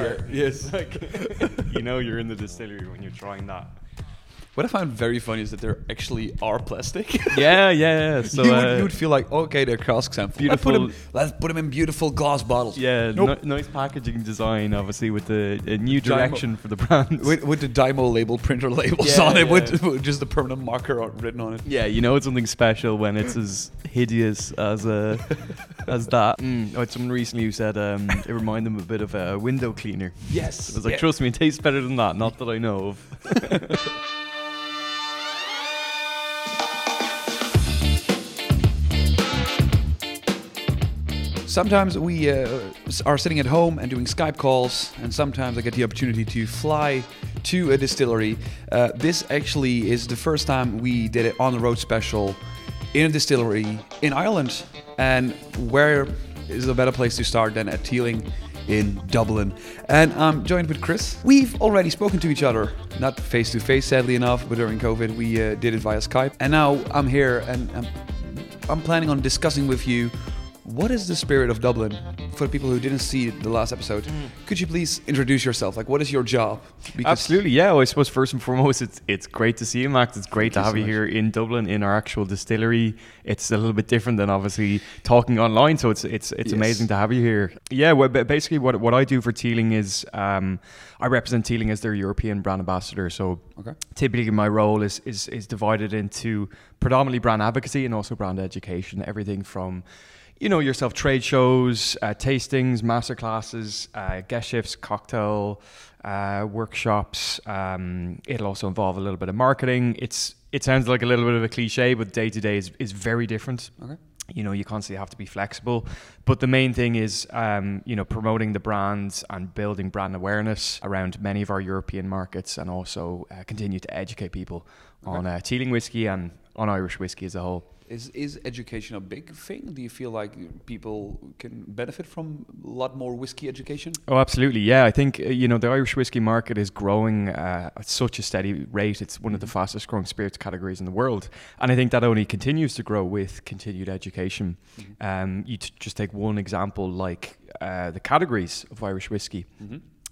part. Yes. Like, you know, you're in the distillery when you're trying that. What I found very funny is that there actually are plastic. Yeah, yeah, yeah. So, you, uh, would, you would feel like, okay, they're cask sample. Let's put, Beautiful- them, let's put them in beautiful glass bottles. yeah, Nope. ni- nice packaging design, obviously, with the a new Dymo- direction for the brand. With, with the Dymo label printer labels Yeah, on it, yeah. with, with just the permanent marker written on it. Yeah, you know it's something special when it's as hideous as uh, as that. Mm, I had someone recently who said um, it reminded them a bit of a window cleaner. Yes. I was like, yeah. trust me, it tastes better than that. Not that I know of. Sometimes we uh, are sitting at home and doing Skype calls, and sometimes I get the opportunity to fly to a distillery. Uh, this actually is the first time we did an on the road special in a distillery in Ireland. And where is a better place to start than at Teeling in Dublin? And I'm joined with Chris. We've already spoken to each other, not face to face, sadly enough, but during COVID we uh, did it via Skype. And now I'm here and I'm I'm planning on discussing with you what is the spirit of Dublin for people who didn't see the last episode. Could you please introduce yourself? Like, what is your job? Because- Absolutely, yeah. Well, I suppose first and foremost, it's it's great to see you, Max. It's great Thank to you have so you here in Dublin in our actual distillery. It's a little bit different than obviously talking online, so it's it's it's Yes. amazing to have you here. Yeah, well, basically, what what I do for Teeling is um, I represent Teeling as their European brand ambassador. So Okay. typically my role is, is is divided into predominantly brand advocacy and also brand education everything from you know yourself trade shows uh, tastings master classes uh, guest shifts cocktail uh, workshops. Um, it'll also involve a little bit of marketing. It's it sounds like a little bit of a cliche but day to day is is very different. Okay. you know you constantly have to be flexible. But the main thing is um, you know promoting the brands and building brand awareness around many of our european markets and also uh, continue to educate people on uh, teeling whiskey and on irish whiskey as a whole Is is education a big thing? Do you feel like people can benefit from a lot more whiskey education? Oh, absolutely. Yeah, I think uh, you know the Irish whiskey market is growing uh, at such a steady rate. It's one of the fastest growing spirits categories in the world, and I think that only continues to grow with continued education. Um, you t- just take one example, like uh, the categories of Irish whiskey.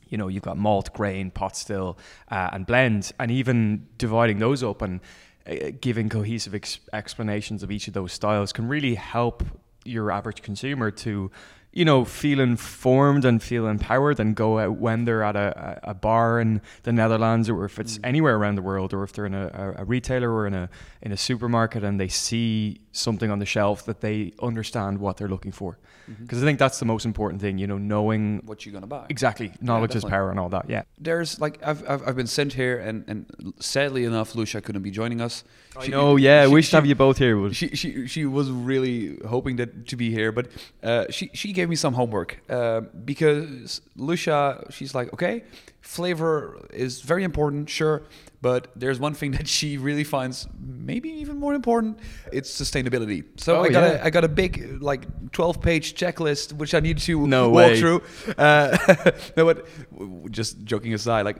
You know, you've got malt, grain, pot still, uh, and blend, and even dividing those up and uh, giving cohesive ex- explanations of each of those styles can really help your average consumer to you know feel informed and feel empowered and go out when they're at a, a bar in the Netherlands or if it's anywhere around the world or if they're in a, a, retailer or in a in a supermarket and they see something on the shelf that they understand what they're looking for. Because I think that's the most important thing you know knowing What you're gonna buy? exactly. Knowledge is power and all that yeah. There's like I've, I've I've been sent here, and and sadly enough, Lucia couldn't be joining us. I She- know yeah I she- wish she- to have you both here she she she was really hoping that to be here, but uh, she she gave me some homework uh, because Lucia she's like okay, flavor is very important, sure, but there's one thing that she really finds maybe even more important. It's sustainability. So Oh, I got yeah. a I got a big like 12 page checklist which I need to No walk way. through. Uh, no, but just joking aside, like.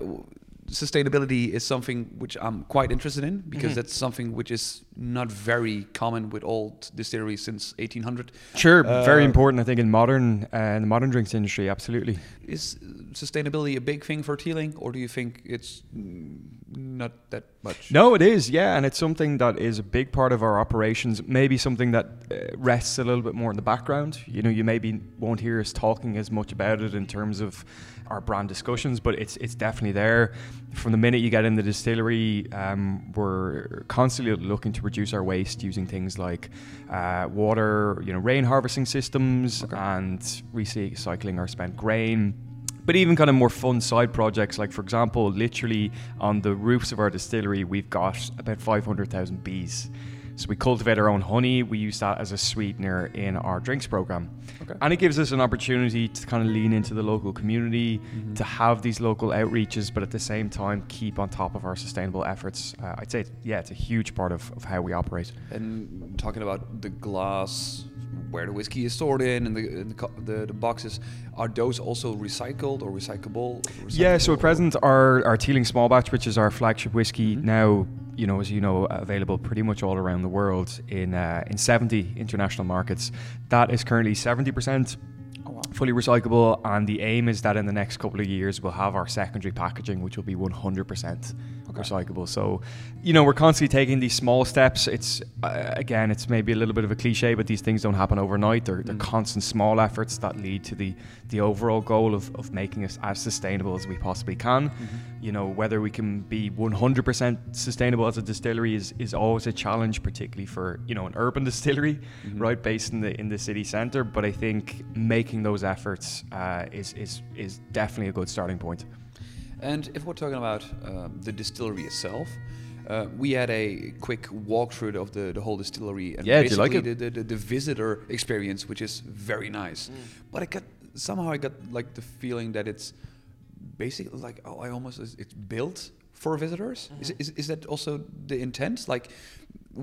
W- Sustainability is something which I'm quite interested in because Mhm. that's something which is not very common with old distilleries since 1800. Sure, very Uh, important. I think in modern uh, in the modern drinks industry, absolutely. Is sustainability a big thing for Teeling, or do you think it's not that much? No, it is, yeah, and it's something that is a big part of our operations. Maybe something that uh, rests a little bit more in the background. You know, you maybe won't hear us talking as much about it in terms of our brand discussions, but it's it's definitely there. From the minute you get in the distillery, um, we're constantly looking to reduce our waste using things like uh, water, you know, rain harvesting systems, Okay. and recycling our spent grain. But even kind of more fun side projects, like for example, literally on the roofs of our distillery, we've got about 500,000 bees. So we cultivate our own honey. We use that as a sweetener in our drinks program. Okay. And it gives us an opportunity to kind of lean into the local community, to have these local outreaches, but at the same time keep on top of our sustainable efforts. Uh, I'd say, yeah, it's a huge part of, of how we operate. And talking about the glass where the whiskey is stored in and the and the, the, the boxes, are those also recycled or recyclable? Yeah, so at present, our, our Teeling Small Batch, which is our flagship whiskey, Mhm. now, you know, as you know, available pretty much all around the world in uh, in 70 international markets. That is currently 70% Oh, wow. fully recyclable. And the aim is that in the next couple of years, we'll have our secondary packaging, which will be 100% Okay. recyclable. So, you know, we're constantly taking these small steps. It's, uh, again, it's maybe a little bit of a cliche, but these things don't happen overnight. They're, they're Mm. constant small efforts that lead to the, the overall goal of, of making us as sustainable as we possibly can. Mm-hmm. You know, whether we can be 100% sustainable as a distillery is, is always a challenge, particularly for, you know, an urban distillery, Mhm. right, based in the in the city center. But I think making those efforts uh, is, is, is definitely a good starting point. And if we're talking about um, the distillery itself, uh, we had a quick walkthrough of the, the whole distillery and Yeah, did you like basically? The, the, the visitor experience, which is very nice. But I got somehow I got like the feeling that it's basically like oh I almost it's built for visitors. Is, is is that also the intent? Like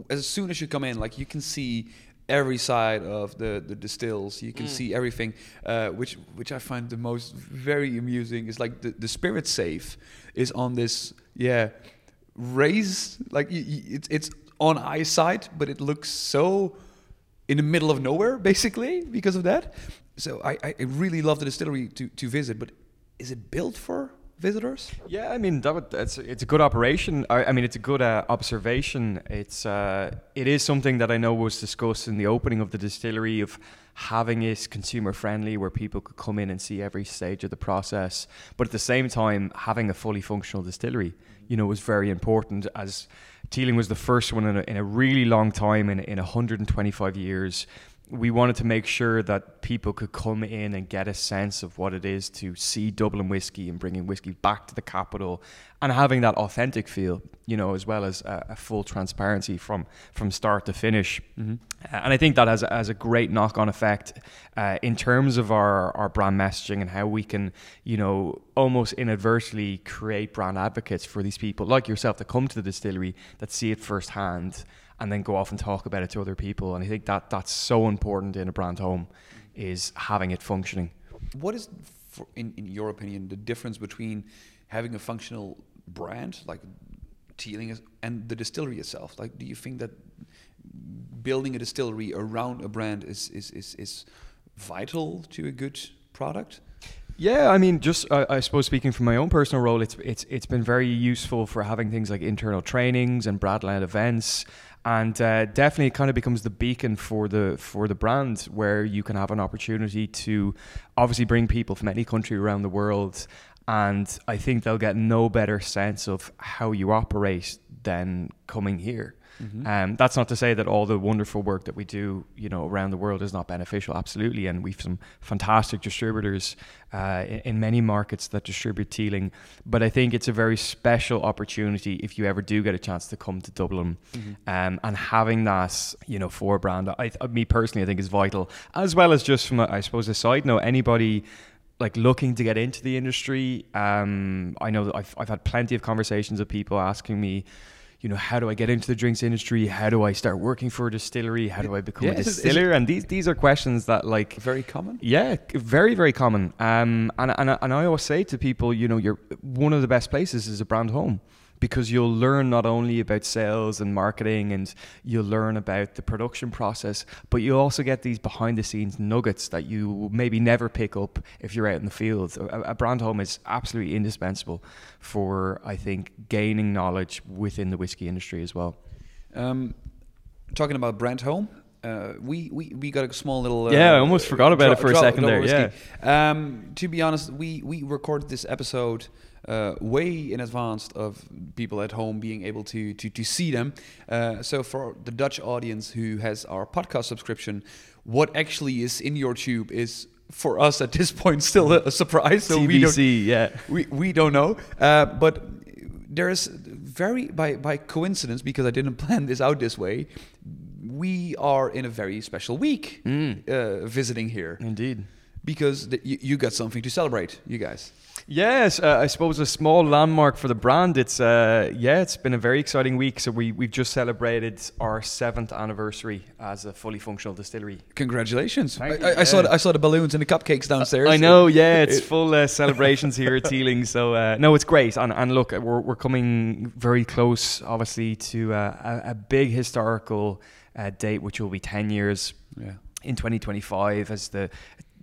as soon as you come in, like you can see every side of the the distills. You can see everything, uh, which which I find the most very amusing. Is like the the spirit safe is on this yeah raise like y y it's it's on eyesight, but it looks so in the middle of nowhere basically because of that. So I, I really love the distillery to, to visit, but is it built for visitors? Yeah, I mean that would, that's it's a good operation. I, I mean it's a good uh, observation. It's uh, it is something that I know was discussed in the opening of the distillery of having it consumer friendly, where people could come in and see every stage of the process. But at the same time, having a fully functional distillery, you know, was very important. As Teeling was the first one in a, in a really long time, in in 125 years we wanted to make sure that people could come in and get a sense of what it is to see Dublin whiskey and bringing whiskey back to the capital and having that authentic feel, you know, as well as a, a full transparency from from start to finish. Uh, and I think that has, has a great knock on effect uh, in terms of our, our brand messaging and how we can, you know, almost inadvertently create brand advocates for these people like yourself that come to the distillery that see it firsthand and then go off and talk about it to other people. And I think that that's so important in a brand home is having it functioning. What is, for, in, in your opinion, the difference between having a functional brand like Teeling and the distillery itself? Like, do you think that building a distillery around a brand is is, is, is vital to a good product? Yeah, I mean, just I, I suppose speaking from my own personal role, it's it's it's been very useful for having things like internal trainings and brand-led events, and uh, definitely it kind of becomes the beacon for the for the brand where you can have an opportunity to obviously bring people from any country around the world, and I think they'll get no better sense of how you operate than coming here. Um, that's not to say that all the wonderful work that we do, you know, around the world is not beneficial. Absolutely, and we've some fantastic distributors uh, in, in many markets that distribute Teeling. But I think it's a very special opportunity if you ever do get a chance to come to Dublin, um, and having that, you know, for brand. I, I, me personally, I think is vital, as well as just from, a, I suppose, a side note, anybody like looking to get into the industry. Um, I know that I've, I've had plenty of conversations of people asking me, you know, how do I get into the drinks industry? How do I start working for a distillery? How do I become Yeah, a is it- is it- distiller? and these these are questions that like Very common. yeah, very very common. Um, and and and I always say to people, you know, you're one of the best places is a brand home because you'll learn not only about sales and marketing and you'll learn about the production process, but you'll also get these behind the scenes nuggets that you maybe never pick up if you're out in the field. A, a brand home is absolutely indispensable for I think gaining knowledge within the whiskey industry as well. Um, talking about brand home. Uh, we, we, we got a small little uh, Yeah, I almost forgot about it for a second there, whiskey. Um, to be honest, we, we recorded this episode uh, way in advance of people at home being able to to, to see them. Uh, so for the Dutch audience who has our podcast subscription, what actually is in your tube is for us at this point still a, a surprise. So we don't TBC, yeah. we, we don't know. Uh, but there is very by by coincidence because I didn't plan this out this way. We are in a very special week Mm. uh, visiting here Indeed. because the, you, you got something to celebrate, you guys. Yes, uh, I suppose a small landmark for the brand. It's uh, yeah, it's been a very exciting week. So we we've just celebrated our seventh anniversary as a fully functional distillery. Congratulations! I, I, I saw the, I saw the balloons and the cupcakes downstairs. I know, yeah, it's full uh, celebrations here at Teeling. So uh, no, it's great. And, and look, we're we're coming very close, obviously, to uh, a, a big historical uh, date, which will be ten years Yeah. in 2025 as the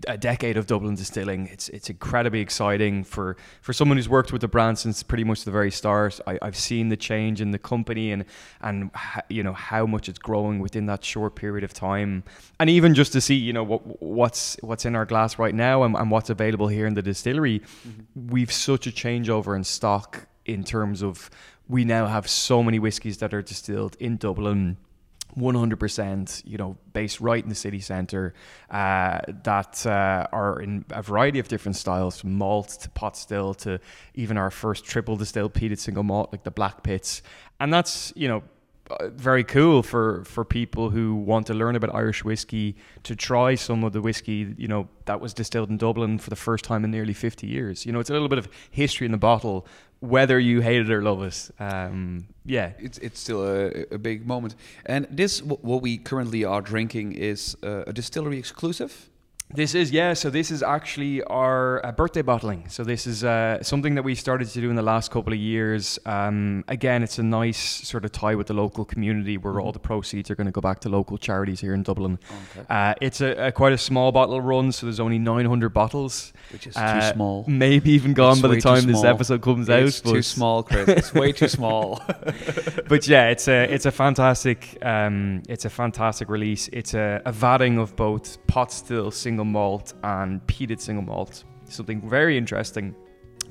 a decade of Dublin distilling. It's it's incredibly exciting for for someone who's worked with the brand since pretty much the very start. I, have seen the change in the company and and you know how much it's growing within that short period of time, and even just to see you know what what's what's in our glass right now and, and what's available here in the distillery, mm-hmm. we've such a changeover in stock in terms of we now have so many whiskies that are distilled in Dublin 100%, you know, based right in the city centre, uh, that uh, are in a variety of different styles, from malt to pot still to even our first triple distilled peated single malt, like the Black Pits. And that's, you know, uh, very cool for, for people who want to learn about Irish whiskey to try some of the whiskey, you know, that was distilled in Dublin for the first time in nearly 50 years. You know, it's a little bit of history in the bottle, whether you hate it or love it. Um, yeah, it's it's still a, a, big moment. And this, what we currently are drinking, is uh, a distillery exclusive. This is yeah. So this is actually our uh, birthday bottling. So this is uh, something that we started to do in the last couple of years. Um, again, it's a nice sort of tie with the local community, where mm-hmm. all the proceeds are going to go back to local charities here in Dublin. Okay. Uh, it's a, a, quite a small bottle run, so there's only 900 bottles, which is too uh, small. Maybe even gone it's by the time this episode comes it's out. Too small, Chris. It's way too small. but yeah, it's a it's a fantastic um, it's a fantastic release. It's a, a vatting of both pot still single single malt and peated single malt. Something very interesting.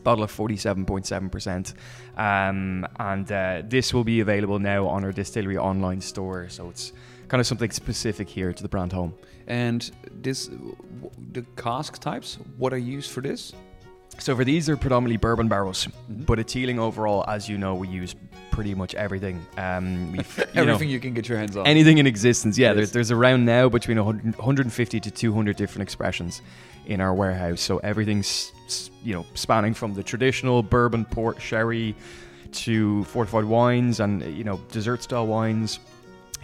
Bottle of 47.7%. Um, and uh, this will be available now on our distillery online store. So it's kind of something specific here to the brand home. And this, the cask types, what are used for this? So for these, they're predominantly bourbon barrels, mm-hmm. but at Teeling overall, as you know, we use pretty much everything. Um, you everything know, you can get your hands on. Anything in existence, yeah. There's, there's around now between 100, 150 to 200 different expressions in our warehouse. So everything's you know spanning from the traditional bourbon, port, sherry, to fortified wines and you know dessert style wines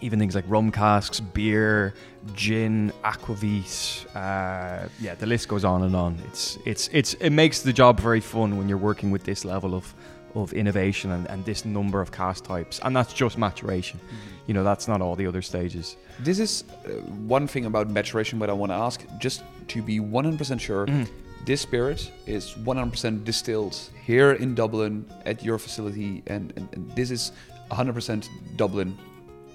even things like rum casks, beer, gin, aquavit. Uh, yeah, the list goes on and on. It's it's it's it makes the job very fun when you're working with this level of of innovation and, and this number of cask types, and that's just maturation. Mm-hmm. You know, that's not all the other stages. This is uh, one thing about maturation, but I want to ask just to be 100% sure. Mm. This spirit is 100% distilled here in Dublin at your facility, and, and, and this is 100% Dublin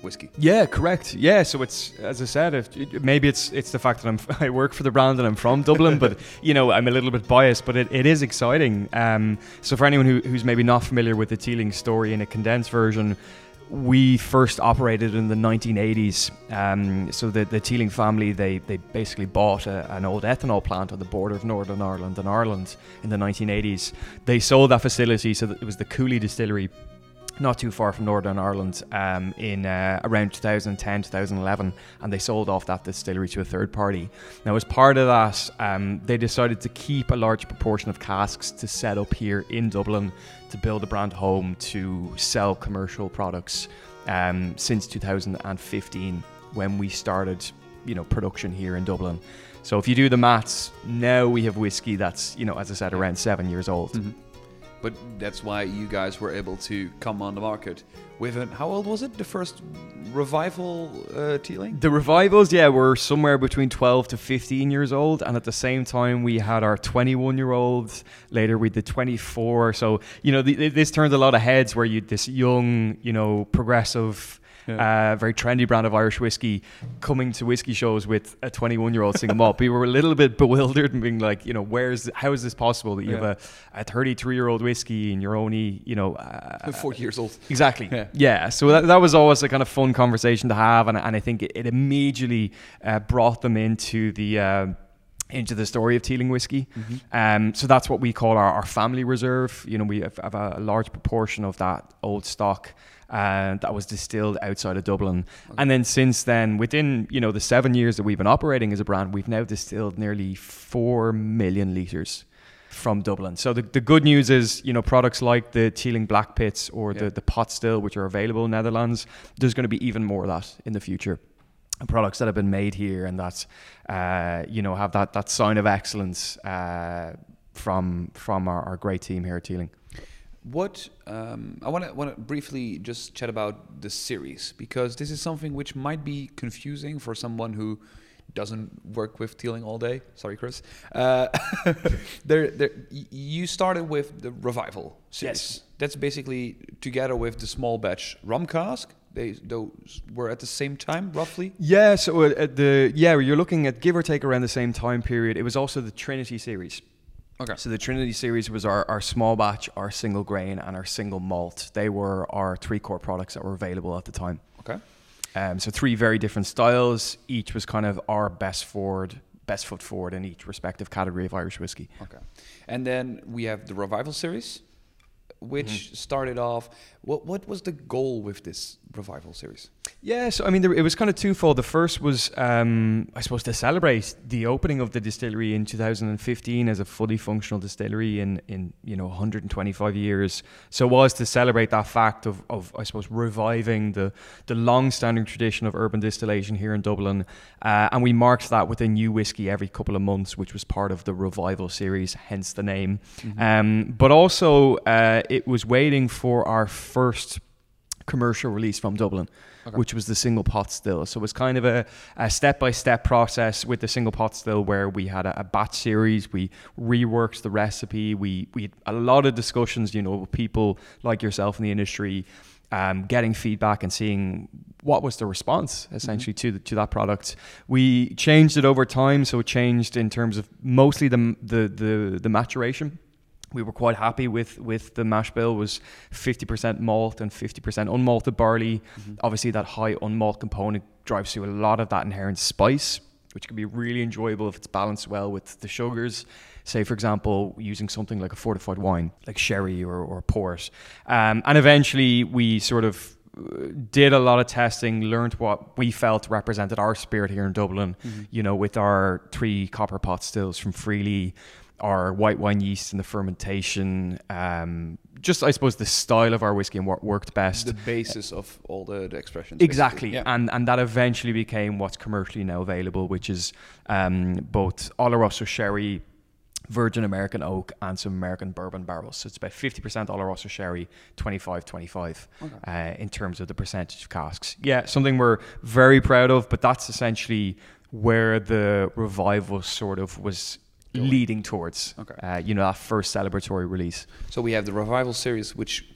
whiskey. Yeah, correct. Yeah, so it's as I said, if, maybe it's it's the fact that I'm I work for the brand and I'm from Dublin, but you know I'm a little bit biased, but it, it is exciting. Um, so for anyone who, who's maybe not familiar with the Teeling story in a condensed version. We first operated in the 1980s. Um, so the, the Teeling family, they, they basically bought a, an old ethanol plant on the border of Northern Ireland and Ireland in the 1980s. They sold that facility, so that it was the Cooley Distillery not too far from Northern Ireland um, in uh, around 2010, 2011, and they sold off that distillery to a third party. Now, as part of that, um, they decided to keep a large proportion of casks to set up here in Dublin to build a brand home to sell commercial products um, since 2015 when we started, you know, production here in Dublin. So if you do the maths, now we have whiskey that's, you know, as I said, around seven years old. Mm-hmm but that's why you guys were able to come on the market with it. How old was it? The first revival uh, Teeling? The revivals, yeah, were somewhere between 12 to 15 years old, and at the same time we had our 21 year olds. Later we did 24. So you know, this turned a lot of heads where you this young, you know, progressive yeah. uh, very trendy brand of Irish whiskey, coming to whiskey shows with a 21 year old single malt. we were a little bit bewildered and being like, you know, where's how is this possible that you yeah. have a, a 33 year old whiskey and you're only, you know, uh, 40 years old. Exactly. Yeah. yeah. So that, that was always a kind of fun conversation to have, and, and I think it, it immediately uh, brought them into the. Uh, into the story of Teeling whiskey. Mm-hmm. Um, so that's what we call our, our family reserve. You know, we have, have, a large proportion of that old stock uh, that was distilled outside of Dublin. Okay. And then since then, within you know the seven years that we've been operating as a brand, we've now distilled nearly four million liters from Dublin. So the, the good news is, you know, products like the Teeling Black Pits or yeah. the, the Pot Still, which are available in Netherlands, there's going to be even more of that in the future. products that have been made here and that, uh, you know, have that, that sign of excellence uh, from from our, our great team here at Teeling. What um, I want to want to briefly just chat about the series because this is something which might be confusing for someone who doesn't work with Teeling all day. Sorry, Chris. Uh, there, there, you started with the revival series. Yes. That's basically together with the small batch rum cask. They those were at the same time, roughly. Yeah, so uh, at the yeah, you're looking at give or take around the same time period. It was also the Trinity series. Okay. So the Trinity series was our, our small batch, our single grain, and our single malt. They were our three core products that were available at the time. Okay. Um, so three very different styles. Each was kind of our best forward, best foot forward in each respective category of Irish whiskey. Okay. And then we have the revival series, which Mm-hmm. started off. What what was the goal with this revival series? Yeah, so I mean, there, it was kind of twofold. The first was, um, I suppose, to celebrate the opening of the distillery in 2015 as a fully functional distillery in, in you know 125 years. So it was to celebrate that fact of, of I suppose, reviving the the long-standing tradition of urban distillation here in Dublin, uh, and we marked that with a new whiskey every couple of months, which was part of the revival series, hence the name. Um, but also, uh, it was waiting for our first commercial release from Dublin, Okay. which was the single pot still. So it was kind of a, a step-by-step process with the single pot still where we had a, a batch series, we reworked the recipe, we we had a lot of discussions, you know, with people like yourself in the industry, um, getting feedback and seeing what was the response essentially to the, to that product. We changed it over time, so it changed in terms of mostly the the the, the maturation we were quite happy with with the mash bill was 50% malt and 50% unmalted barley. Obviously that high unmalt component drives through a lot of that inherent spice which can be really enjoyable if it's balanced well with the sugars. Say for example using something like a fortified wine like sherry or, or port. Um, and eventually we sort of uh, did a lot of testing, learned what we felt represented our spirit here in Dublin, you know, with our three copper pot stills from Frilli, our white wine yeast and the fermentation, um, just I suppose the style of our whiskey and what worked best. The basis of all the, the expressions. Exactly. Yeah. and and that eventually became what's commercially now available, which is um, both Oloroso sherry, Virgin American oak, and some American bourbon barrels. So it's about fifty percent Oloroso sherry, 25-25 uh, in terms of the percentage of casks. Yeah, something we're very proud of, but that's essentially where the revival sort of was leading towards. Okay. Uh, you know, that first celebratory release. So we have the revival series, which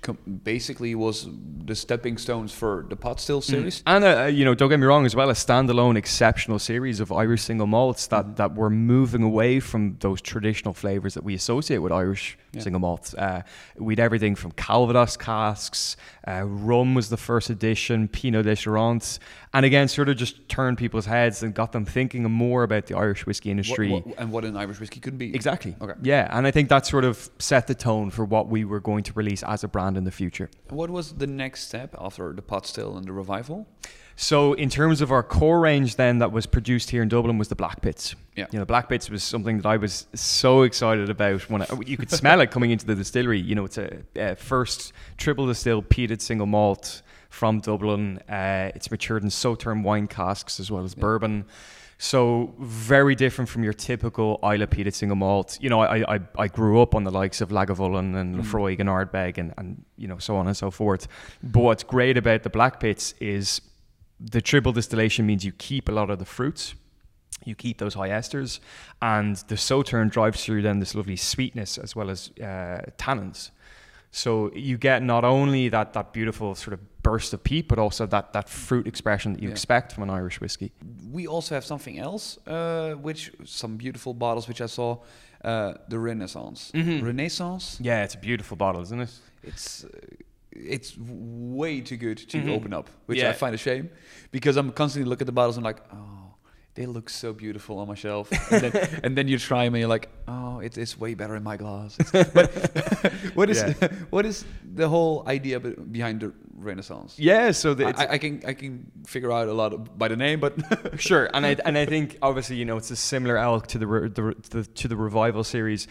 basically was the stepping stones for the pot still series. And uh, you know, don't get me wrong, as well, a standalone exceptional series of Irish single malts that that were moving away from those traditional flavors that we associate with Irish Yeah. single malts. Uh, we'd everything from Calvados casks, uh, rum was the first edition, Pineau des Charentes, and again, sort of just turned people's heads and got them thinking more about the Irish whiskey What- industry. what- and what an Irish whiskey could be. Exactly. Okay. Yeah, and I think that sort of set the tone for what we were going to release as a brand in the future. What was the next step after the pot still and the revival? So, in terms of our core range, then that was produced here in Dublin was the Black Pits. Yeah. You know, Black Pits was something that I was so excited about when I, you could smell it coming into the distillery. You know, it's a, uh first triple distilled peated single malt from Dublin. Uh, it's matured in Sauternes wine casks as well as bourbon. So very different from your typical Islay peated single malt. You know, I, I, I grew up on the likes of Lagavulin and Laphroaig and Ardbeg and, and you know so on and so forth. But what's great about the Black Pits is the triple distillation means you keep a lot of the fruits, you keep those high esters, and the Sauternes drives through then this lovely sweetness as well as uh, tannins. So you get not only that that beautiful sort of burst of peat, but also that that fruit expression that you Yeah. expect from an Irish whiskey. We also have something else, uh, which some beautiful bottles which I saw, uh, the Renaissance. Mhm. Renaissance. Yeah, it's a beautiful bottle, isn't it? It's uh, it's way too good to Mhm. open up, which Yeah. I find a shame because I'm constantly looking at the bottles and like, oh, they look so beautiful on my shelf, and then, and then you try them and you're like, oh, it is way better in my glass. But what is Yeah. what is the whole idea behind the Renaissance? Yeah, so the, it's, I, I can I can figure out a lot by the name, but sure, and I and I think obviously you know it's a similar elk to the re- the, the to the revival series.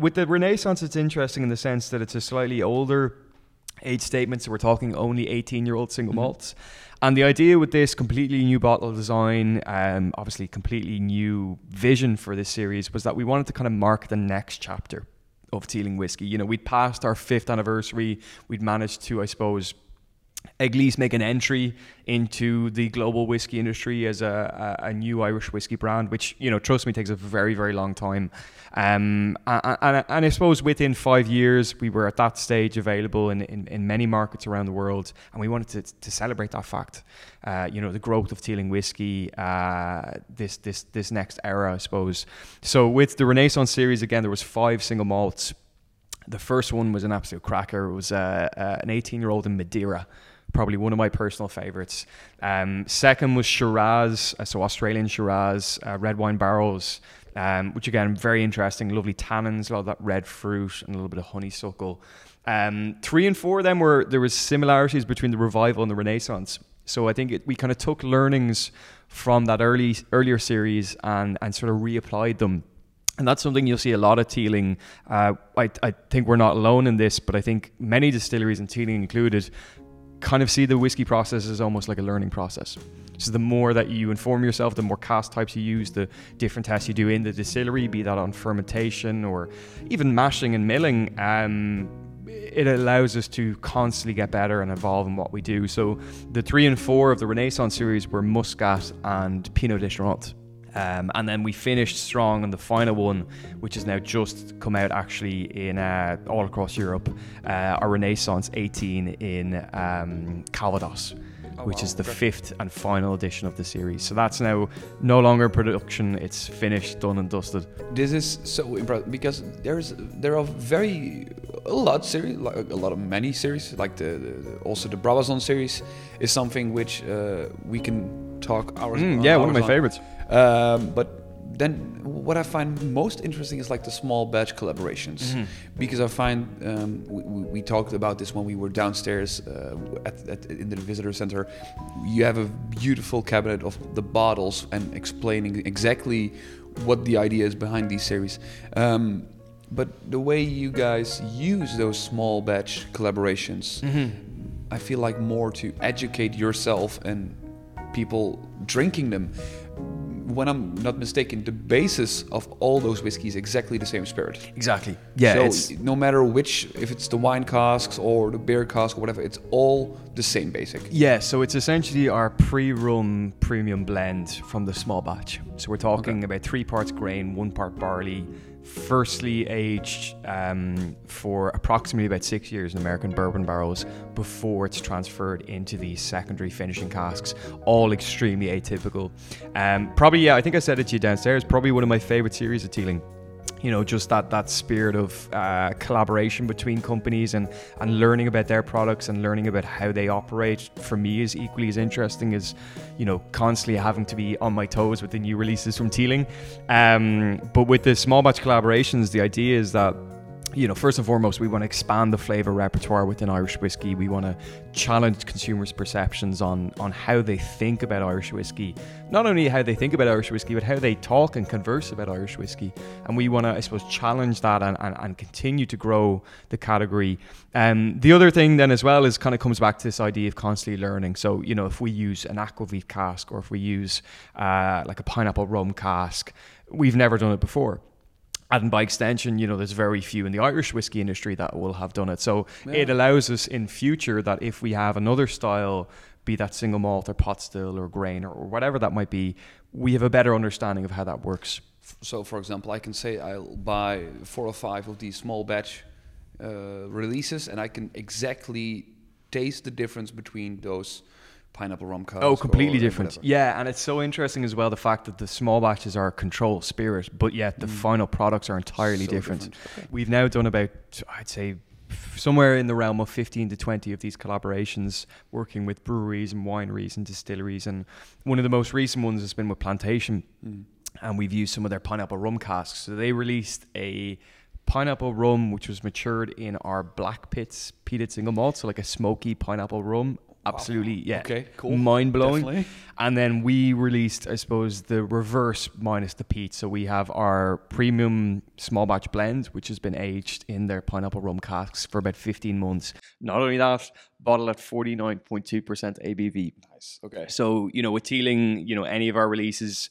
With the Renaissance, it's interesting in the sense that it's a slightly older age statement, so we're talking only eighteen year old single Mhm. malts. And the idea with this completely new bottle design, um, obviously completely new vision for this series, was that we wanted to kind of mark the next chapter of Teeling whiskey. You know, we'd passed our fifth anniversary. We'd managed to, I suppose, Eggleys make an entry into the global whiskey industry as a, a, a, new Irish whiskey brand, which you know, trust me, takes a very very long time. Um, and, and, I suppose within five years, we were at that stage available in, in, in many markets around the world, and we wanted to, to celebrate that fact. Uh, you know, the growth of Teeling whiskey, uh, this this this next era, I suppose. So with the Renaissance series, again, there was five single malts. The first one was an absolute cracker. It was uh, uh an 18 year old in Madeira probably one of my personal favorites. Um, second was Shiraz, uh, so Australian Shiraz, uh, red wine barrels, um, which again, very interesting, lovely tannins, a lot of that red fruit, and a little bit of honeysuckle. Um, three and four, then were there was similarities between the revival and the Renaissance. So I think it, we kind of took learnings from that early earlier series and and sort of reapplied them. And that's something you'll see a lot of Teeling. Uh, I, I think we're not alone in this, but I think many distilleries, and Teeling included, kind of see the whiskey process as almost like a learning process. So the more that you inform yourself, the more cask types you use, the different tests you do in the distillery, be that on fermentation or even mashing and milling, um, it allows us to constantly get better and evolve in what we do. So the three and four of the Renaissance series were Muscat and Pineau des Charentes. Um, and then we finished strong on the final one, which has now just come out actually in uh, all across Europe. Uh, our Renaissance 18 in um, Calvados. Oh, which wow. is the okay. fifth and final edition of the series. So that's now no longer production. It's finished, done and dusted. This is so impressive because there's there are very a lot series, like a lot of many series, like the, the also the Brabazon series is something which uh, we can talk hours. Mm, yeah, hours one of my on. favorites. Um, but then what I find most interesting is like the small batch collaborations, mm-hmm. because I find um, we, we, talked about this when we were downstairs uh, at, at, in the visitor center. You have a beautiful cabinet of the bottles and explaining exactly what the idea is behind these series. Um, but the way you guys use those small batch collaborations, mm-hmm. I feel like more to educate yourself and people drinking them when I'm not mistaken, the basis of all those whiskeys exactly the same spirit. Exactly. Yeah. So no matter which, if it's the wine casks or the beer cask or whatever, it's all the same basic. Yeah. So it's essentially our pre-rum premium blend from the small batch. So we're talking okay. about three parts grain, one part barley, firstly aged um, for approximately about six years in American bourbon barrels before it's transferred into these secondary finishing casks, all extremely atypical. Um, probably, yeah, I think I said it to you downstairs, probably one of my favorite series of Teeling you know just that that spirit of uh, collaboration between companies and and learning about their products and learning about how they operate for me is equally as interesting as you know constantly having to be on my toes with the new releases from Teeling. Um, but with the small batch collaborations the idea is that you know, first and foremost, we want to expand the flavor repertoire within Irish whiskey. We want to challenge consumers' perceptions on on how they think about Irish whiskey. Not only how they think about Irish whiskey, but how they talk and converse about Irish whiskey. And we want to, I suppose, challenge that and, and, and continue to grow the category. Um, the other thing then as well is kind of comes back to this idea of constantly learning. So, you know, if we use an aquavit cask or if we use uh, like a pineapple rum cask, we've never done it before and by extension, you know, there's very few in the Irish whiskey industry that will have done it. So yeah. it allows us in future that if we have another style, be that single malt or pot still or grain or, whatever that might be, we have a better understanding of how that works. So, for example, I can say I'll buy four or five of these small batch uh, releases, and I can exactly taste the difference between those pineapple rum cask. Oh, completely different. Yeah, and it's so interesting as well the fact that the small batches are control spirit, but yet the mm. final products are entirely so different. different. Okay. We've now done about, I'd say, somewhere in the realm of 15 to 20 of these collaborations working with breweries and wineries and distilleries and one of the most recent ones has been with plantation mm. and we've used some of their pineapple rum casks so they released a pineapple rum which was matured in our black pits peated single malt so like a smoky pineapple rum absolutely yeah. Okay cool. Mind blowing and then we released i suppose the reverse minus the peat so we have our premium small batch blend which has been aged in their pineapple rum casks for about 15 months. Not only that bottled at 49.2% abv nice okay. So you know with teeling you know any of our releases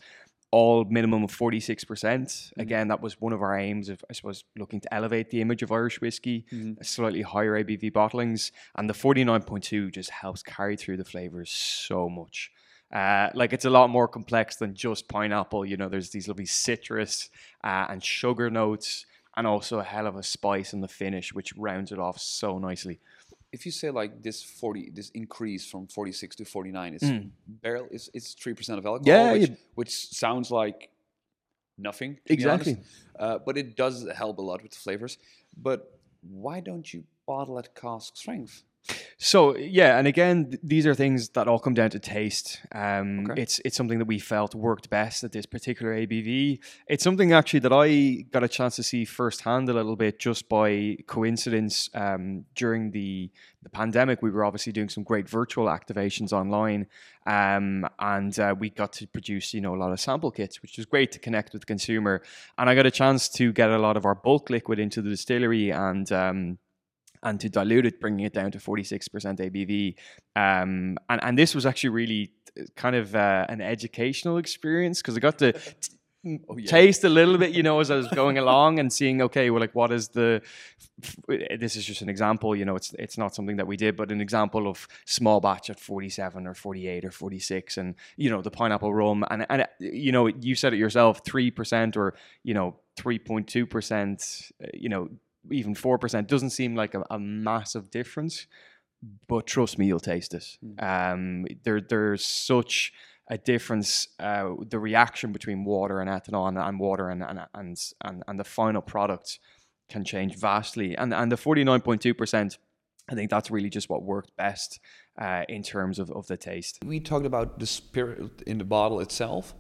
all minimum of 46%. Again, that was one of our aims of, I suppose, looking to elevate the image of Irish whiskey, slightly higher ABV bottlings. And the 49.2 just helps carry through the flavors so much. Uh, like it's a lot more complex than just pineapple. You know, there's these lovely citrus uh, and sugar notes, and also a hell of a spice in the finish, which rounds it off so nicely. If you say like this forty, this increase from forty six to forty nine is barrel is it's three percent of alcohol, Mm. Yeah, which, which sounds like nothing. Exactly. Uh, but it does help a lot with the flavors. But why don't you bottle at cask strength? So yeah, and again, th- these are things that all come down to taste. Um, Okay. It's it's something that we felt worked best at this particular ABV. It's something actually that I got a chance to see firsthand a little bit just by coincidence. Um, during the the pandemic, we were obviously doing some great virtual activations online, um, and uh, we got to produce you know a lot of sample kits, which was great to connect with the consumer. And I got a chance to get a lot of our bulk liquid into the distillery and. And to dilute it, bringing it down to 46% ABV. Um, and, and this was actually really uh, kind of uh, an educational experience because I got to t- Oh, yeah. taste a little bit, you know, as I was going along and seeing, okay, well, like, what is the, this is just an example, you know, it's, it's not something that we did, but an example of small batch at 47 or 48 or 46 and, you know, the pineapple rum. And, and, uh, you know, you said it yourself, 3% or, you know, 3.2%, uh, you know, even 4% doesn't seem like a, a massive difference, but trust me, you'll taste it. Um, there, there's such a difference, uh, the reaction between water and ethanol and, and water and, and, and, and, and the final product can change vastly. And, and the 49.2%, I think that's really just what worked best uh, in terms of, of the taste. We talked about the spirit in the bottle itself,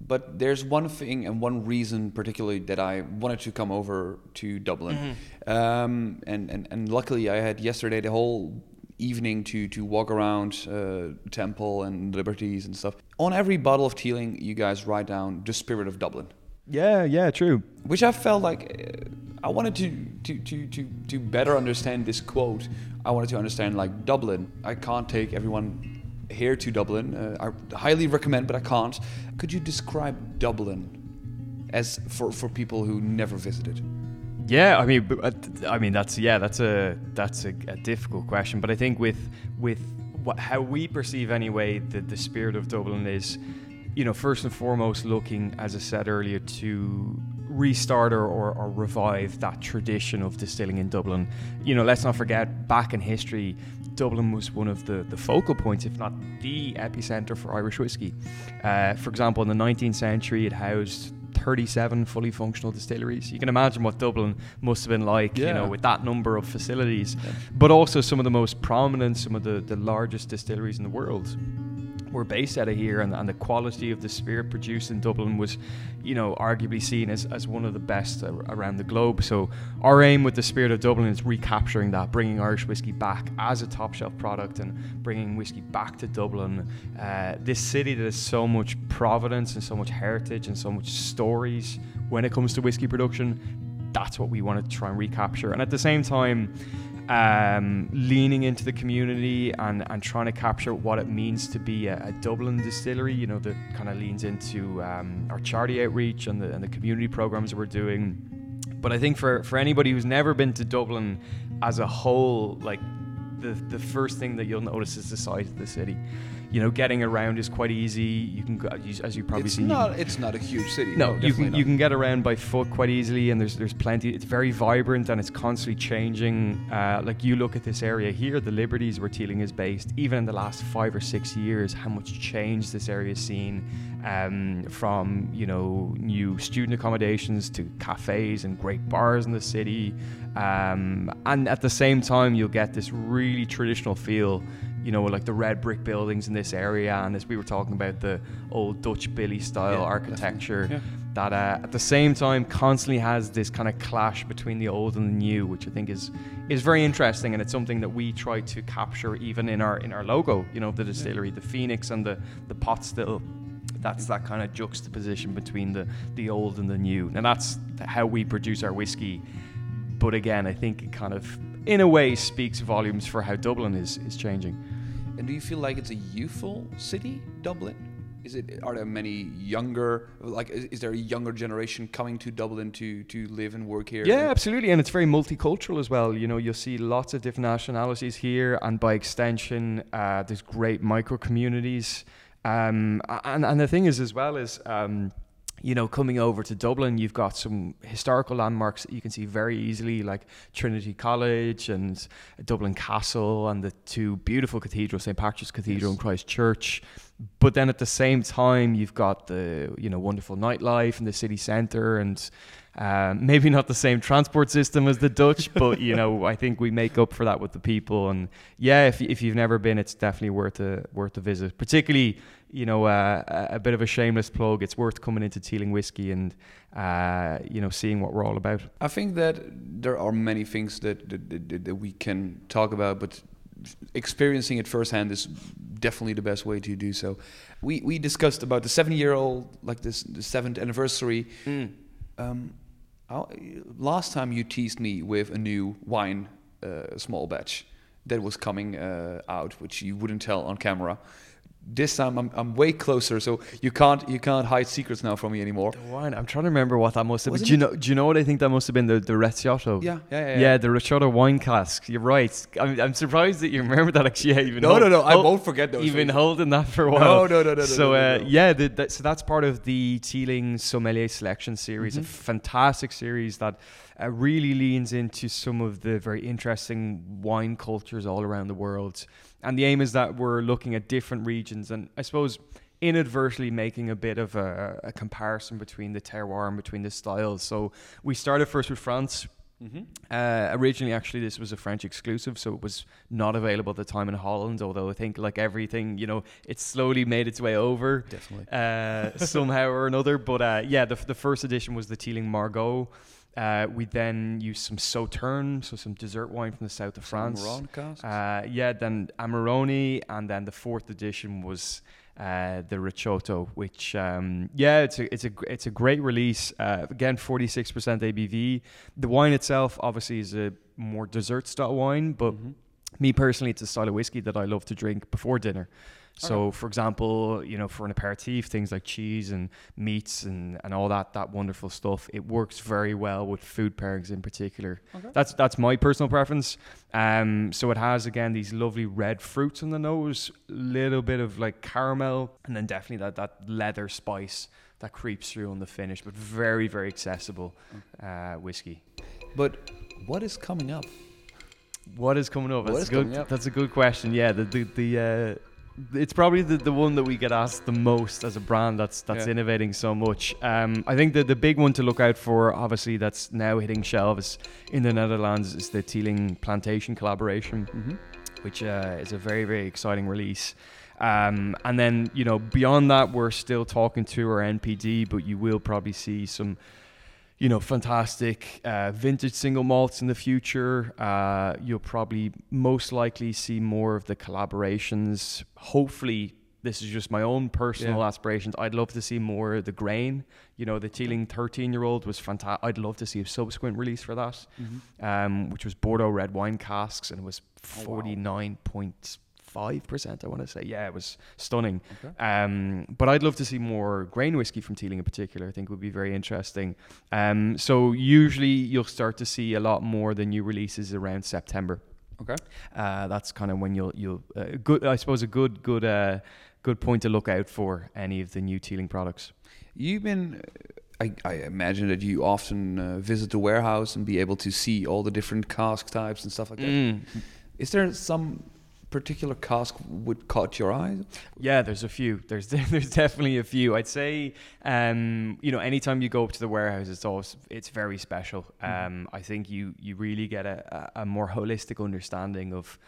but there's one thing and one reason particularly that I wanted to come over to Dublin. Um, and, and, and luckily I had yesterday the whole evening to, to walk around uh, Temple and Liberties and stuff. On every bottle of Teeling, you guys write down the spirit of Dublin. Yeah, yeah, true. which I felt like uh, I wanted to, to, to, to, to better understand this quote. I wanted to understand like Dublin. I can't take everyone here to Dublin. Uh, I highly recommend, but I can't. Could you describe Dublin as for, for people who never visited? Yeah, I mean, uh, I mean that's yeah, that's a that's a, a difficult question. But I think with with what, how we perceive anyway, the the spirit of Dublin is, you know, first and foremost looking, as I said earlier, to restart or, or, or revive that tradition of distilling in Dublin. You know, let's not forget back in history, Dublin was one of the, the focal points, if not the epicenter for Irish whiskey. Uh, for example, in the 19th century, it housed 37 fully functional distilleries. You can imagine what Dublin must have been like, you know, with that number of facilities, but also some of the most prominent, some of the, the largest distilleries in the world were based out of here and, and the quality of the spirit produced in Dublin was, you know, arguably seen as, as one of the best around the globe. So our aim with the spirit of Dublin is recapturing that, bringing Irish whiskey back as a top shelf product and bringing whiskey back to Dublin. Uh, this city that has so much providence and so much heritage and so much stories when it comes to whiskey production, that's what we want to try and recapture. And at the same time, um, leaning into the community and, and trying to capture what it means to be a, a Dublin distillery, you know, that kind of leans into um, our charity outreach and the, and the community programs we're doing. But I think for, for anybody who's never been to Dublin as a whole, like the, the first thing that you'll notice is the size of the city. You know, getting around is quite easy. You can go, as you probably It's can- not. It's not a huge city. no, you can not. you can get around by foot quite easily, and there's there's plenty. It's very vibrant and it's constantly changing. Uh, like you look at this area here, the Liberties where Teeling is based. Even in the last five or six years, how much change this area has seen, um, from you know new student accommodations to cafes and great bars in the city, um, and at the same time you'll get this really traditional feel you know, like the red brick buildings in this area, and as we were talking about the old Dutch Billy style Yeah, architecture, definitely. that uh, at the same time constantly has this kind of clash between the old and the new, which I think is is very interesting, and it's something that we try to capture even in our in our logo, you know, the distillery, the phoenix and the the pot still. That's that kind of juxtaposition between the the old and the new, and that's how we produce our whiskey. But again, I think it kind of, in a way, speaks volumes for how Dublin is is changing. And do you feel like it's a youthful city, Dublin? Is it? Are there many younger? Like, is, is there a younger generation coming to Dublin to to live and work here? Yeah, absolutely, and it's very multicultural as well. You know, you'll see lots of different nationalities here, and by extension, uh, there's great micro communities. Um, and and the thing is, as well, is um, you know, coming over to Dublin, you've got some historical landmarks that you can see very easily, like Trinity College and Dublin Castle, and the two beautiful cathedrals, St Patrick's Cathedral yes. and Christ Church. But then at the same time, you've got the you know wonderful nightlife in the city centre, and um, maybe not the same transport system as the Dutch, but you know I think we make up for that with the people. And yeah, if if you've never been, it's definitely worth a worth a visit, particularly you know, uh, a bit of a shameless plug. It's worth coming into Teeling Whiskey and, uh, you know, seeing what we're all about. I think that there are many things that, that, that, that we can talk about, but experiencing it firsthand is definitely the best way to do so. We, we discussed about the seven year old, like this, the seventh anniversary. Mm. Um, last time you teased me with a new wine, uh, small batch that was coming uh, out, which you wouldn't tell on camera this time I'm, I'm way closer, so you can't you can't hide secrets now from me anymore. The wine. I'm trying to remember what that must have been. Do you know? Do you know what I think that must have been? The the Recioto. Yeah, yeah, yeah. Yeah, yeah the Recioto wine cask. You're right. I'm, I'm surprised that you remember that. Actually, yeah, even no, hold, no, no. I won't forget those. You've been holding that for a while. No, no, no, no. So no, no, uh, yeah, the, the, so that's part of the Teeling Sommelier Selection series, mm-hmm. a fantastic series that. Uh, really leans into some of the very interesting wine cultures all around the world. And the aim is that we're looking at different regions and I suppose inadvertently making a bit of a, a comparison between the terroir and between the styles. So we started first with France. Mm-hmm. Uh, originally, actually, this was a French exclusive, so it was not available at the time in Holland. Although I think, like everything, you know, it slowly made its way over, definitely uh, somehow or another. But uh, yeah, the, the first edition was the Teeling Margaux. Uh, we then used some Sauterne, so some dessert wine from the south of France. Uh, yeah, then Amarone, and then the fourth edition was uh, the Recioto, which um, yeah, it's a it's a it's a great release. Uh, again, forty six percent ABV. The wine itself, obviously, is a more dessert style wine, but mm-hmm. me personally, it's a style of whiskey that I love to drink before dinner. So, okay. for example, you know, for an aperitif, things like cheese and meats and, and all that that wonderful stuff, it works very well with food pairings in particular. Okay. That's that's my personal preference. Um, so it has again these lovely red fruits on the nose, a little bit of like caramel, and then definitely that that leather spice that creeps through on the finish, but very very accessible uh, whiskey. But what is coming up? What is coming up? What that's a good. That's a good question. Yeah, the the the. Uh, it's probably the, the one that we get asked the most as a brand that's that's yeah. innovating so much. Um, I think the the big one to look out for, obviously, that's now hitting shelves in the Netherlands is the Teeling Plantation collaboration, mm-hmm. which uh, is a very very exciting release. Um, and then you know beyond that, we're still talking to our NPD, but you will probably see some you know, fantastic uh, vintage single malts in the future. Uh, you'll probably most likely see more of the collaborations. Hopefully, this is just my own personal yeah. aspirations. I'd love to see more of the grain. You know, the Teeling 13 year old was fantastic. I'd love to see a subsequent release for that, mm-hmm. um, which was Bordeaux red wine casks, and it was 49 oh, wow five percent. I want to say, yeah, it was stunning. Okay. Um, but I'd love to see more grain whiskey from Teeling in particular. I think would be very interesting. Um, so usually you'll start to see a lot more the new releases around September. Okay, uh, that's kind of when you'll you'll uh, good. I suppose a good good uh, good point to look out for any of the new Teeling products. You've been. I, I, imagine that you often uh, visit the warehouse and be able to see all the different cask types and stuff like that. Mm. Is there some particular cask would caught your eye? Yeah, there's a few. There's there's definitely a few. I'd say, um, you know, anytime you go up to the warehouse, it's always it's very special. Mm-hmm. Um, I think you you really get a, a more holistic understanding of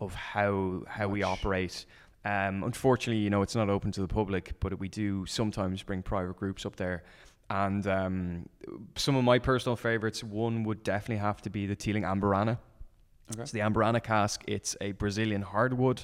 of how how we operate. Um, unfortunately, you know, it's not open to the public, but we do sometimes bring private groups up there. And um, some of my personal favorites, one would definitely have to be the Teeling Amburana. Okay. So the Amburana cask, it's a Brazilian hardwood,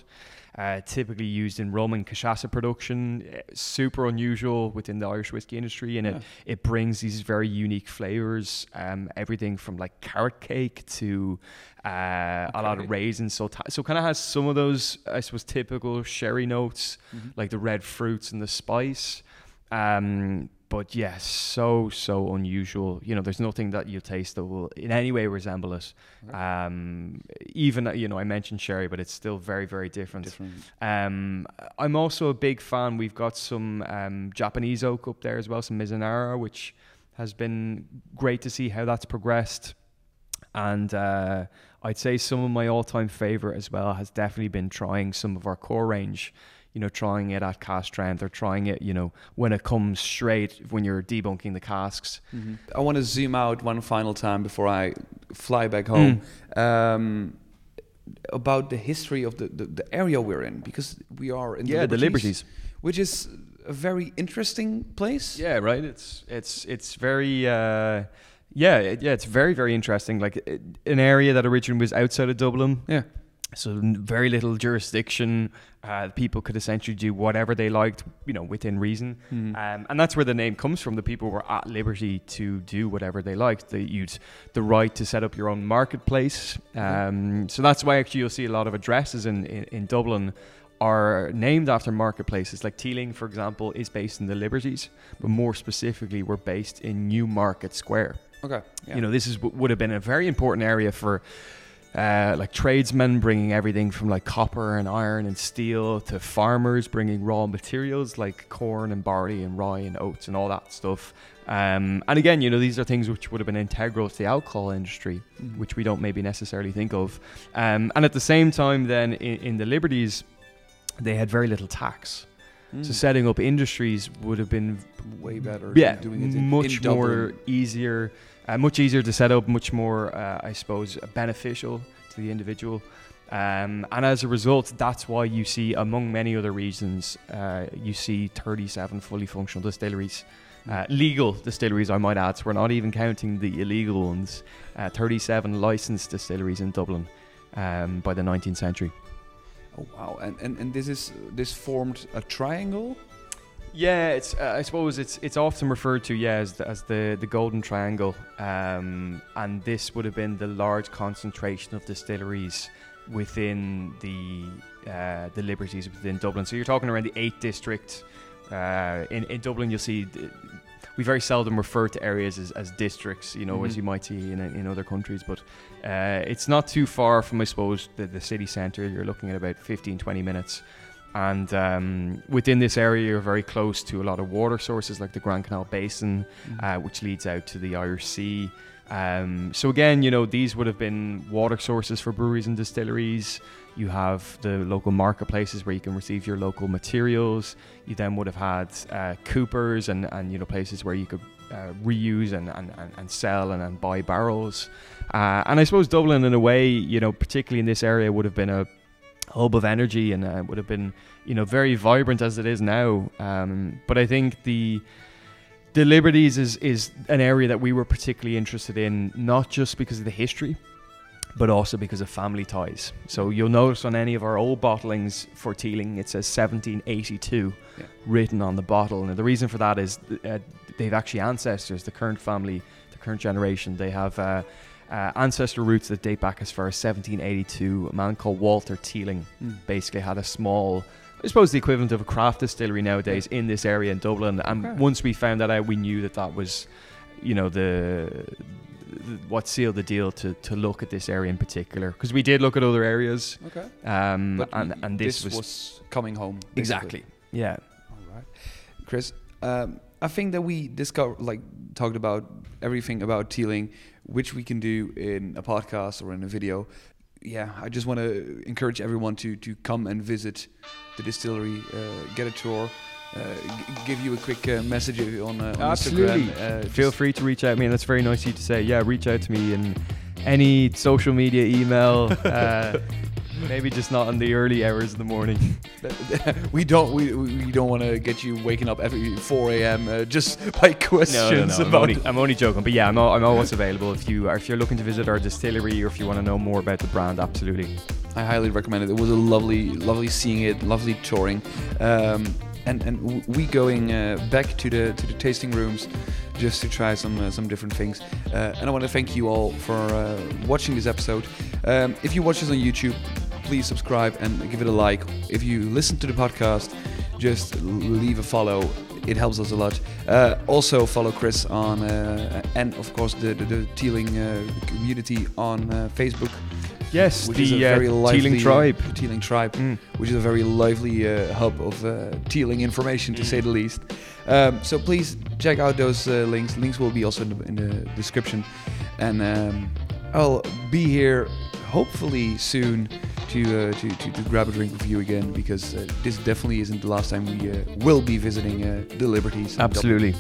uh, typically used in rum and cachaça production. Uh, Super unusual within the Irish whiskey industry, and Yeah. it it brings these very unique flavors. Um, everything from like carrot cake to uh, a lot of raisins. So t- so kind of has some of those, I suppose, typical sherry notes, Mhm. like the red fruits and the spice. Um, but yes, so so unusual. You know, there's nothing that you taste that will in any way resemble it. Okay. Um, even uh, you know, I mentioned sherry, but it's still very very different. Different. Um, I'm also a big fan. We've got some um, Japanese oak up there as well, some Mizunara, which has been great to see how that's progressed. And uh, I'd say some of my all-time favorite as well has definitely been trying some of our core range. You know, trying it at cask strength or trying it, you know, when it comes straight when you're debunking the casks. I want to zoom out one final time before I fly back home. Um, about the history of the, the, the area we're in because we are in Yeah, the Liberties. which is a very interesting place. Yeah, right. It's it's it's very uh, yeah it- yeah it's very very interesting. Like it, an area that originally was outside of Dublin, Yeah. So very little jurisdiction. Uh, people could essentially do whatever they liked, you know, within reason. Mhm. Um, and that's where the name comes from. The people were at liberty to do whatever they liked. They you'd the right to set up your own marketplace. Um, so that's why actually you'll see a lot of addresses in, in, in Dublin are named after marketplaces. Like Teeling, for example, is based in the Liberties, but more specifically, we're based in Newmarket Square. Okay. Yeah. You know, this is would have been a very important area for uh, like tradesmen bringing everything from like copper and iron and steel to farmers bringing raw materials like corn and barley and rye and oats and all that stuff. Um, and again, you know, these are things which would have been integral to the alcohol industry, Mhm. which we don't maybe necessarily think of. Um, and at the same time, then in, in the Liberties, they had very little tax. Mm. So setting up industries would have been way better. yeah, doing it in, much more easier, uh, much easier to set up, much more, uh, I suppose, beneficial to the individual. Um, and as a result, that's why you see, among many other reasons, uh, you see 37 fully functional distilleries. Uh, legal distilleries, I might add. So we're not even counting the illegal ones. Uh, 37 licensed distilleries in Dublin um, by the 19th century. Oh wow! And, and and this is this formed a triangle. Yeah, it's. Uh, I suppose it's it's often referred to yeah as the, as the the Golden Triangle, um, and this would have been the large concentration of distilleries within the uh, the Liberties within Dublin. So you're talking around the eighth district. Uh, in in Dublin, you'll see. th- We very seldom refer to areas as, as districts, you know, as Mhm. you might see in, in other countries, but uh, it's not too far from, I suppose, the, the city centre. You're looking at about 15, 20 minutes. And um, within this area, you're very close to a lot of water sources like the Grand Canal Basin, uh, which leads out to the Irish Sea. Um, so again, you know, these would have been water sources for breweries and distilleries. You have the local marketplaces where you can receive your local materials. You then would have had uh, coopers and, and you know places where you could uh, reuse and, and, and, and sell and, and buy barrels. Uh, and I suppose Dublin, in a way, you know, particularly in this area, would have been a hub of energy and uh, would have been, you know, very vibrant as it is now. Um, but I think the the Liberties is is an area that we were particularly interested in, not just because of the history, but also because of family ties. So you'll notice on any of our old bottlings for Teeling, it says 1782 Yeah. written on the bottle. And the reason for that is uh, they've actually ancestors, the current family, the current generation, they have uh, uh, ancestor roots that date back as far as 1782. A man called Walter Teeling Mm. basically had a small, I suppose the equivalent of a craft distillery nowadays in this area in Dublin. And Okay. once we found that out, we knew that that was, you know, the, the what sealed the deal to, to look at this area in particular. Because we did look at other areas, Okay. um, But and, and this, was, coming home. basically. exactly, yeah. All right, Chris. Um, I think that we discovered, like, talked about everything about Teeling, which we can do in a podcast or in a video. Yeah, I just want to encourage everyone to to come and visit the distillery, uh, get a tour, uh, g- give you a quick uh, message on, uh, on Absolutely. Instagram. Uh, Feel free to reach out to me, and that's very nice of you to say. Yeah, reach out to me in any social media, email. Maybe just not in the early hours of the morning. we don't we, we don't want to get you waking up every 4 a.m. Uh, just by questions No, no, no. I'm only, I'm only joking, but yeah, I'm, al- I'm always available if you are, if you're looking to visit our distillery or if you want to know more about the brand. Absolutely. I highly recommend it. It was a lovely, lovely seeing it, lovely touring, um, and and we going uh, back to the to the tasting rooms just to try some uh, some different things. Uh, and I want to thank you all for uh, watching this episode. Um, if you watch this on YouTube, please subscribe and give it a like. If you listen to the podcast, just leave a follow. It helps us a lot. Uh, also follow Chris on uh, and of course the the, the Teeling uh, community on uh, Facebook Yes, which the is a very uh, lively Teeling tribe. Teeling tribe, Mm. which is a very lively uh, hub of Teeling information, to Mm. say the least. Um, so please check out those links. Links will be also in the, in the description, and um, I'll be here hopefully soon to, uh, to, to to grab a drink with you again because uh, this definitely isn't the last time we uh, will be visiting uh, the Liberties. Absolutely.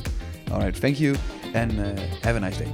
All right, thank you, and uh, have a nice day.